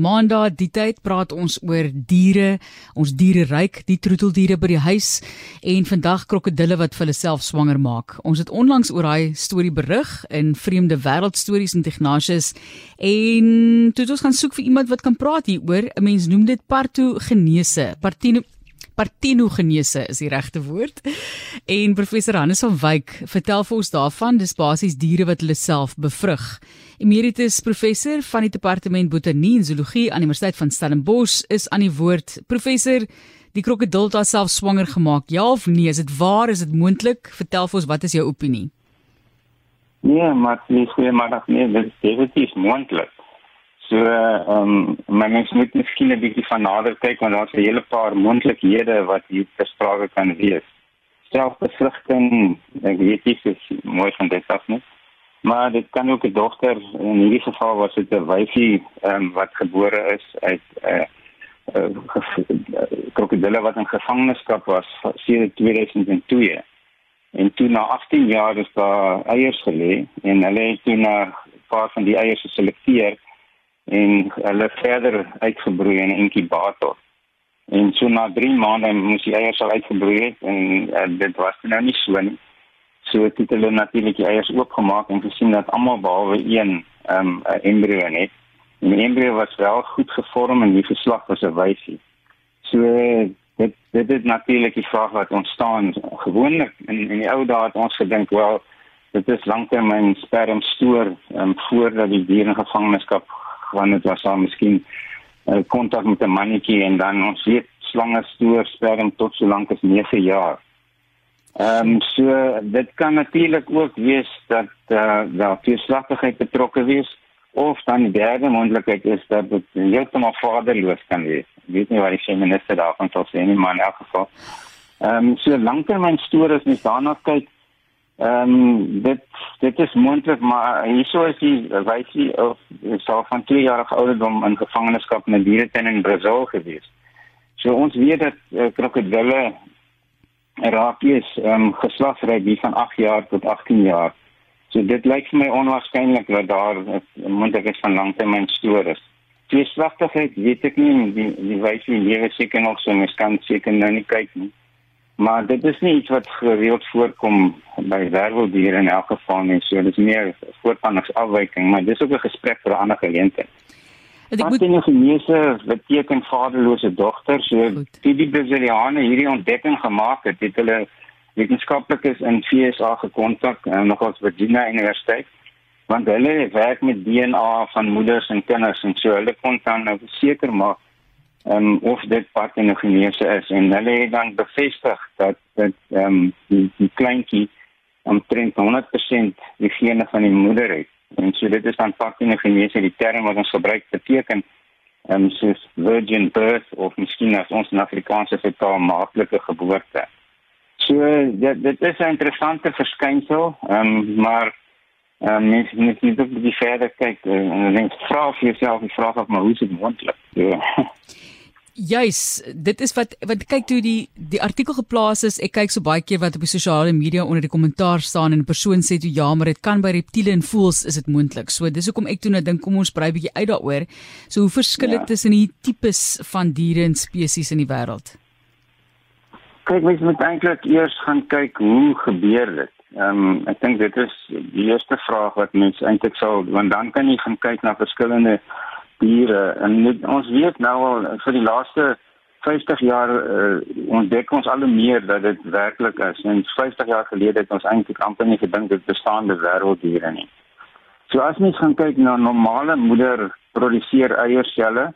Maandag die tyd praat ons oor diere, ons diereryk, die troeteldiere by die huis en vandag krokodille wat vir hulle self swanger maak. Ons het onlangs oor daai storie berig in Vreemde Wêreld Stories en Ignatius en toe het ons gaan soek vir iemand wat kan praat hieroor. 'n Mens noem dit partogenese. Partino partenogenese is die regte woord. En professor Hannes van Wyk vertel vir ons daarvan, dis basies diere wat hulle self bevrug. Emeritus professor van die departement botanie en zoologie aan die Universiteit van Stellenbosch is aan die woord. Professor, die krokodil het homself swanger gemaak. Ja of nee, is dit waar? Is dit moontlik? Vertel vir ons wat is jou opinie? Nee, maar nie goeiemôre nie, dit is definitief moontlik. So ehm um, mens moet miskien 'n bietjie van nader kyk want daar's 'n hele paar moontlikhede wat hier versprake kan wees. Selfbevrugting, ek weet nie dit mooi van dit af nie. Maar dit kan ook 'n dogter in hierdie geval was dit 'n wyfie ehm um, wat gebore is uit 'n uh, uh, krokodille wat in gevangenskap was sedert 2002. En toe na 18 jaar is daar eiers gelê en hulle het toe na 'n paar van die eiers geselekteer en hulle verder uitgebroei in 'n inkubator. En so na 3 maande moes die eiers al uitgebroei het en uh, dit was nou nie so nie. So het hulle natuurlik die eiers oopgemaak en gesien dat almal behalwe een ehm um, 'n embrio het. En die embrio was wel goed gevorm en die geslag was 'n wyfie. So dit dit is natuurlik die vraag wat ontstaan gewoonlik in in die ou dae het ons gedink wel dit is lanktermyn sperm stoor ehm um, voordat die dier in gevangenskap want dit was dan miskien uh, kontak met 'n mannetjie en dan ons weet slange stoor sperm tot so lank as 9 jaar. Ehm um, so dit kan natuurlik ook wees dat eh uh, daar veerslagtigheid betrokke wees of dan die derde moontlikheid is dat dit heeltemal vaderloos kan wees. Ek weet nie wat die feministe daarvan sal sê nie, maar in elk geval. Ehm um, so lanktermyn stories mens daarna kyk Ehm um, dit dit is moontlik maar hieso is die wysie of so van 2 jaar ouderdom in gevangenskap in 'n dieretuin in Brasil gewees. So ons weet dat uh, krokodille rakies ehm um, geslagsryk die van 8 jaar tot 18 jaar. So dit lyk vir my onwaarskynlik dat daar 'n moontlikheid van langtermyn stories. Die slagtigheid weet ek nie die die wysie lewe seker nog so mens kan seker nou nie kyk nie. Maar dit is nie iets wat gereeld voorkom by werveldiere in elk geval nie. So dit is meer voortplanings afwyking, maar dis ook 'n gesprek vir 'n ander geleentheid. Ek moet nie geneese beteken vaderlose dogter. So die die Brasiliane hierdie ontdekking gemaak het, het hulle wetenskaplikes in FSA gekontak, uh, nog as Virginia Universiteit, want hulle werk met DNA van moeders en kinders en so hulle kon dan nou seker maak um, of dit partenogenese is en hulle het dan bevestig dat dit ehm um, die, die kleintjie omtrent 100% die gene van die moeder het. En so dit is dan partenogenese die term wat ons gebruik beteken ehm um, soos virgin birth of miskien as ons in Afrikaans sê taal maaklike geboorte. So dit dit is 'n interessante verskynsel, ehm um, maar ehm um, mens moet net op die verder kyk en dan vra vir jouself die vraag of maar hoe dit moontlik? Ja. Juis, dit is wat wat kyk toe die die artikel geplaas is. Ek kyk so baie keer wat op die sosiale media onder die kommentaar staan en 'n persoon sê toe ja, maar dit kan by reptiele en voëls is dit moontlik. So dis hoekom ek toe nou dink kom ons brei bietjie uit daaroor. So hoe verskil dit ja. tussen die tipes van diere en spesies in die wêreld? Kyk, mens moet eintlik eers gaan kyk hoe gebeur dit. Ehm um, ek dink dit is die eerste vraag wat mens eintlik sou want dan kan jy gaan kyk na verskillende diere en net, ons weet nou al vir die laaste 50 jaar uh, ontdek ons al meer dat dit werklik is. En 50 jaar gelede het ons eintlik amper nie gedink dit bestaande wêrelddiere nie. So as mens gaan kyk na normale moeder produseer eierselle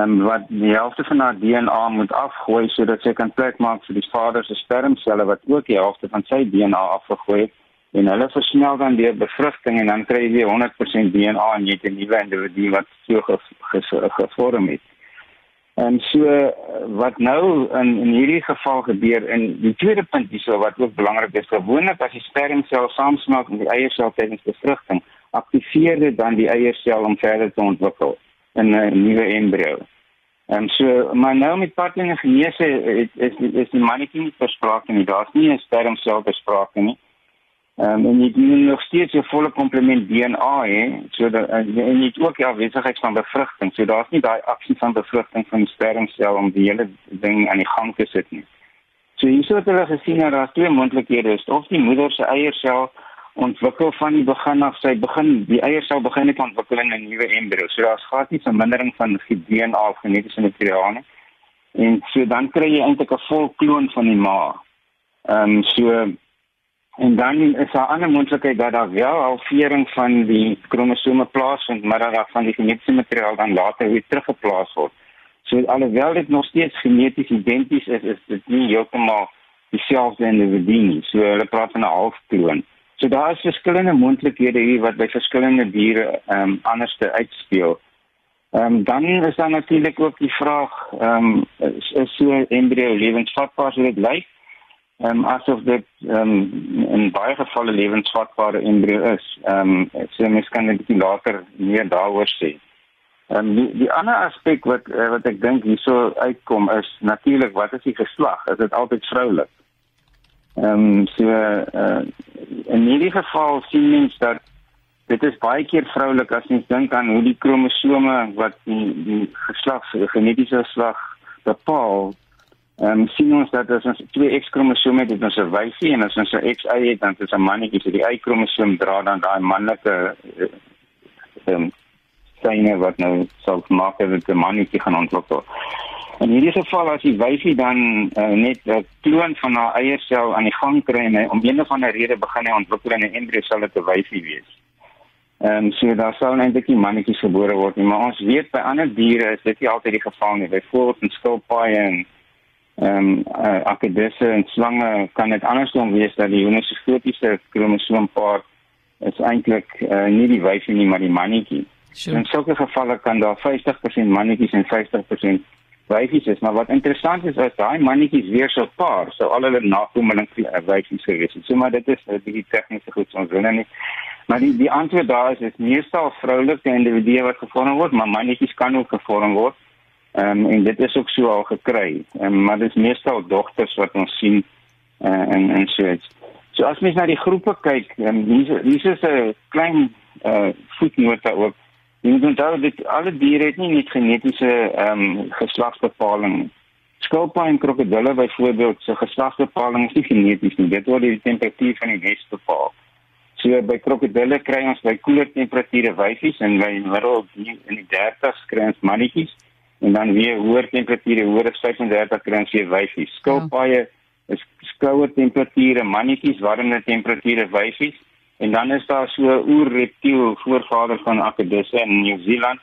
en wat die helfte van haar DNA moet afgooi sodat sy kan plek maak vir die vader se spermselle wat ook die helfte van sy DNA afgegooi het en hulle versnel dan deur bevrugting en dan kry jy 100% DNA en jy het 'n nuwe individu wat so gevorm het. En so wat nou in in hierdie geval gebeur en die tweede punt hierso wat ook belangrik is, gewoonlik as die spermsel saamsmelt met die eiersel tydens bevrugting, aktiveer dit dan die eiersel om verder te ontwikkel in 'n nuwe embrio. En so maar nou met partenogenese is is, is die mannetjie nie versprake nie. Daar's nie 'n spermsel versprake nie Ehm um, en jy doen nog steeds jou volle komplement DNA hè. So dat en jy het ook die afwesigheid van bevrugting. So daar's nie daai aksie van bevrugting van die spermsel om die hele ding aan die gang te sit nie. So hierso het hulle gesien dat daar twee moontlikhede is. Of die moeder se eiersel ontwikkel van die begin af, sy begin die eiersel begin net ontwikkel in 'n nuwe embrio. So daar's glad nie vermindering van die DNA of genetiese materiaal nie. En so dan kry jy eintlik 'n vol kloon van die ma. Ehm um, so En dan is daar 'n ander moontlikheid dat daar wel halvering van die kromosome plaasvind, maar dat van die genetiese materiaal dan later weer teruggeplaas word. So alhoewel dit nog steeds geneties identies is, is dit nie heeltemal dieselfde individu nie. So hulle praat van 'n halfkloon. So daar is verskillende moontlikhede hier wat by verskillende diere ehm um, anders te uitspeel. Ehm um, dan is daar natuurlik ook die vraag ehm um, is, is so 'n embrio lewensvatbaar soos dit lyk? Ehm um, asof dit ehm um, in baie gevalle lewensvatbare embrio is. Ehm um, so mens kan net bietjie later meer daaroor sê. Ehm um, die, die ander aspek wat uh, wat ek dink hierso uitkom is natuurlik wat is die geslag? Is dit altyd vroulik? Ehm um, so uh, in hierdie geval sien mens dat dit is baie keer vroulik as jy dink aan hoe die kromosome wat die die geslag, die genetiese geslag bepaal Um, sien ons dat as ons twee X-kromosome het, het ons 'n wyfie en as ons 'n XY het, dan is 'n mannetjie. So die Y-kromosoom dra dan daai manlike ehm um, syne wat nou sou maak dat 'n mannetjie gaan ontwikkel. In hierdie geval as die wyfie dan uh, net 'n kloon van haar eiersel aan die gang kry en hy om een of ander rede begin hy ontwikkel in 'n embrio sal dit 'n wyfie wees. Ehm um, so daar sou eintlik nie mannetjies gebore word nie, maar ons weet by ander diere is dit nie altyd die geval nie. Byvoorbeeld in skilpaaie en ehm um, uh, akedisse en slange kan dit andersom wees dat die homosofotiese kromosoompaar is eintlik uh, nie die wyfie nie maar die mannetjie. Sure. In sulke gevalle kan daar 50% mannetjies en 50% wyfies is, maar wat interessant is is daai mannetjies weer so paar, so al hulle nakommeling uh, wyfies gewees het. So maar dit is 'n uh, bietjie tegniese goed ons wil nie. Maar die die antwoord daar is is meestal vroulike individue wat gevorm word, maar mannetjies kan ook gevorm word. Ehm um, en dit is ook so al gekry. Um, maar dit is meestal dogters wat ons sien uh, en en so iets. So as mens na die groepe kyk, um, hier hier is 'n klein eh uh, voetnoot ook. Jy moet onthou dat alle diere het nie net genetiese ehm um, geslagsbepaling. Skulpaaie en krokodille byvoorbeeld se geslagsbepaling is nie geneties nie. Dit word deur die temperatuur van die nes bepaal. So by krokodille kry ons by koeler temperature wyfies en by middel in die 30s kry ons mannetjies en dan weer hoër temperature, hoër as 35 kry ons weer wyfies. Skilpaaie is koue temperature, mannetjies warme temperature wyfies en dan is daar so 'n oerreptiel voorvader van akedisse in Nieu-Seeland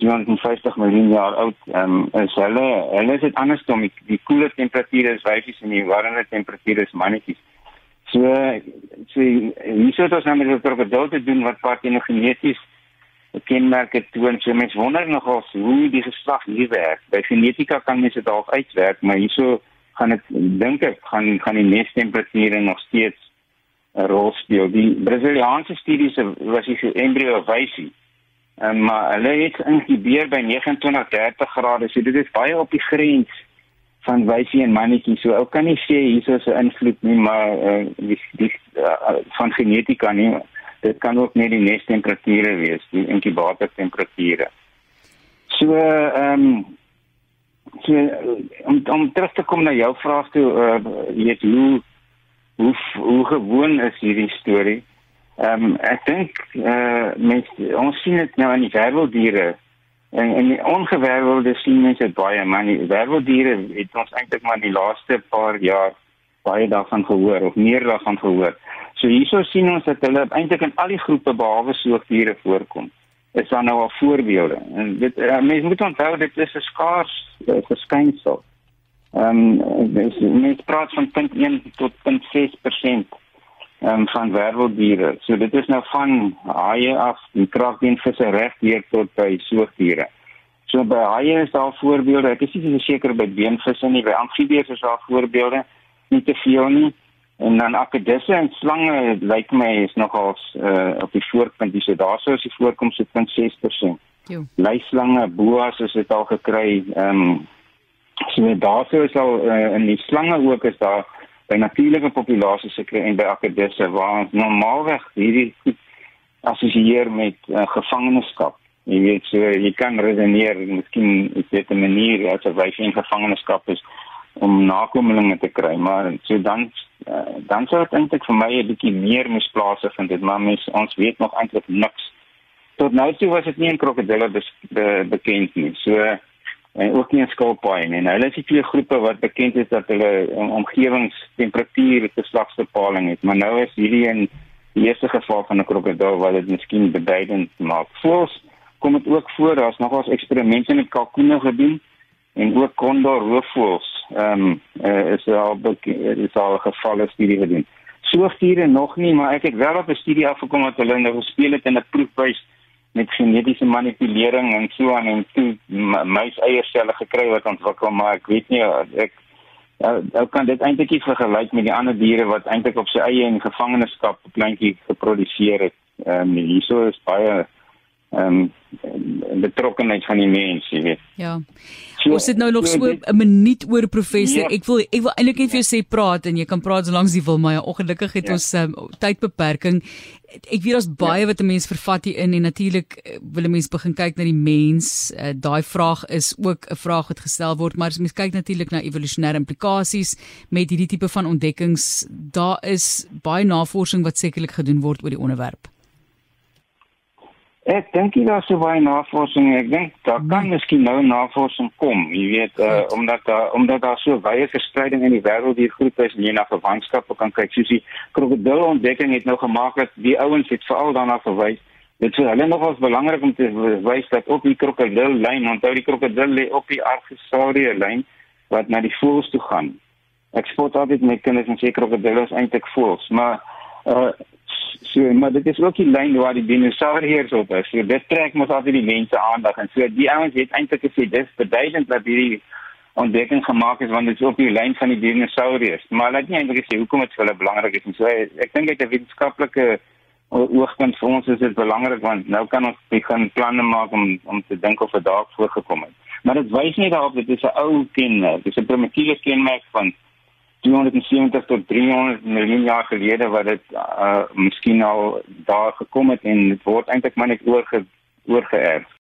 250 miljoen jaar oud. Ehm um, is hulle hulle is dit anders om die, die koeler temperature is wyfies en die warme temperature is mannetjies. So so hier sou dit ons nou met 'n krokodil te doen wat partenogeneties kenmerke toon. So mense wonder nogal hoe die geslag hier werk. By genetika kan mens dit dalk uitwerk, maar hierso gaan dit dink ek gaan gaan die nestemperature nog steeds 'n rol speel. Die Brasiliaanse studies was hier embrio wysie. Um, maar hulle het inkubeer by 29-30 grade. So dit is baie op die grens van wysie en mannetjie. So ou kan nie sê hierso is 'n invloed nie, maar uh, die, die uh, van genetika nie dit kan ook net die nestemperature wees, die inkubatortemperature. So ehm um, so om om terug te kom na jou vraag toe, uh, weet hoe hoe hoe gewoon is hierdie storie? Ehm um, ek dink eh uh, mense ons sien dit nou in die werveldiere en en die ongewervelde sien mense baie maar die werveldiere het ons eintlik maar die laaste paar jaar baie daarvan gehoor of meer daarvan gehoor. So hierso sien ons dat hulle eintlik in al die groepe behalwe soogdiere voorkom. Is daar nou al voorbeelde? En dit uh, mense moet onthou dit is 'n skaars uh, verskynsel. Ehm um, net praat van 0.1 tot 0.6% um, van werveldiere. So dit is nou van haie af, die kraakbeenvisse reg hier tot by soogdiere. So by haie is daar voorbeelde. Ek is nie seker by beenvisse nie, by amfibieë is daar voorbeelde nie te veel nie. En dan akedisse en slange lyk my is nogal uh, op die voorpunt dis daarso is die voorkoms se 0.6%. Jo. Leislange, boas is dit al gekry. Ehm um, so daarso is al uh, in die slange ook is daar by natuurlike populasies gekry en by akedisse waar ons normaalweg hierdie assosieer met uh, gevangenskap. Jy weet so jy kan redeneer, miskien is dit 'n manier as 'n wyf in gevangenskap is om nakommelinge te kry, maar so dan uh, dan sou dit eintlik vir my 'n bietjie meer misplaase vind dit, maar mens ons weet nog eintlik niks. Tot nou toe was dit nie 'n krokodille be, be, bekend nie. So en ook nie 'n skilpaai nie. Nou hulle is die twee groepe wat bekend is dat hulle omgewingstemperatuur geslagsbepaling het, maar nou is hierdie in die eerste geval van 'n krokodil wat dit miskien beduidend maak. Voels kom dit ook voor, daar's nogals eksperimente met kalkoene gedoen en ook kondor roofvoëls. Ehm um, is al is al gevalle studie gedoen. Soogdiere nog nie, maar ek het wel op 'n studie afgekom wat hulle nou gespeel het in 'n proefbuis met genetiese manipulering en so aan en toe muis eierselle gekry wat ontwikkel maar ek weet nie ek ou kan dit eintlik nie vergelyk met die ander diere wat eintlik op sy eie in gevangenskap kleintjie geproduseer het. Ehm um, hierso is baie ehm um, betrokkenheid van die mens, jy weet. Ja. So, ons sit nou nog so 'n minuut oor professor. Ja. Ek wil ek wil eintlik net vir jou sê praat en jy kan praat so lank as jy wil, maar ja, ongelukkig het ja. ons um, tydbeperking. Ek weet daar's baie ja. wat 'n mens vervat hier in en natuurlik eh, wil 'n mens begin kyk na die mens. Uh, Daai vraag is ook 'n vraag wat gestel word, maar as mens kyk natuurlik na evolusionêre implikasies met hierdie tipe van ontdekkings, daar is baie navorsing wat sekerlik gedoen word oor die onderwerp. Ek dink jy daar sou baie navorsing, ek dink daar kan hmm. miskien nou navorsing kom, jy weet, uh, omdat daar omdat daar so baie verspreiding in die wêreld hier groep is en jy na verwantskappe kan kyk, soos die krokodil ontdekking het nou gemaak dat die ouens het veral daarna verwys. Dit is hulle nogals belangrik om te wys dat op die krokodil lyn, onthou die krokodil lê op die argesaurie lyn wat na die voëls toe gaan. Ek spot altyd met kinders en sê krokodille is eintlik voëls, maar uh So, maar dit is ook die lyn waar die dinosourus op is. So dit trek mos altyd die mense aandag en so die ouens het eintlik gesê dis beduidend dat hierdie ontdekking gemaak is want dit is op die lyn van die dinosourus. Maar hulle het nie eintlik gesê hoekom dit vir hulle belangrik is en so ek dink uit 'n wetenskaplike oogpunt vir ons is dit belangrik want nou kan ons begin planne maak om om te dink of dit dalk voorgekom het. Maar dit wys nie daarop dit is 'n ou kenmerk, dit is 'n primitiewe kenmerk van 270 tot 300 miljoen jaar gelede wat dit uh, miskien al daar gekom het en dit word eintlik maar net oorge oorgeerf.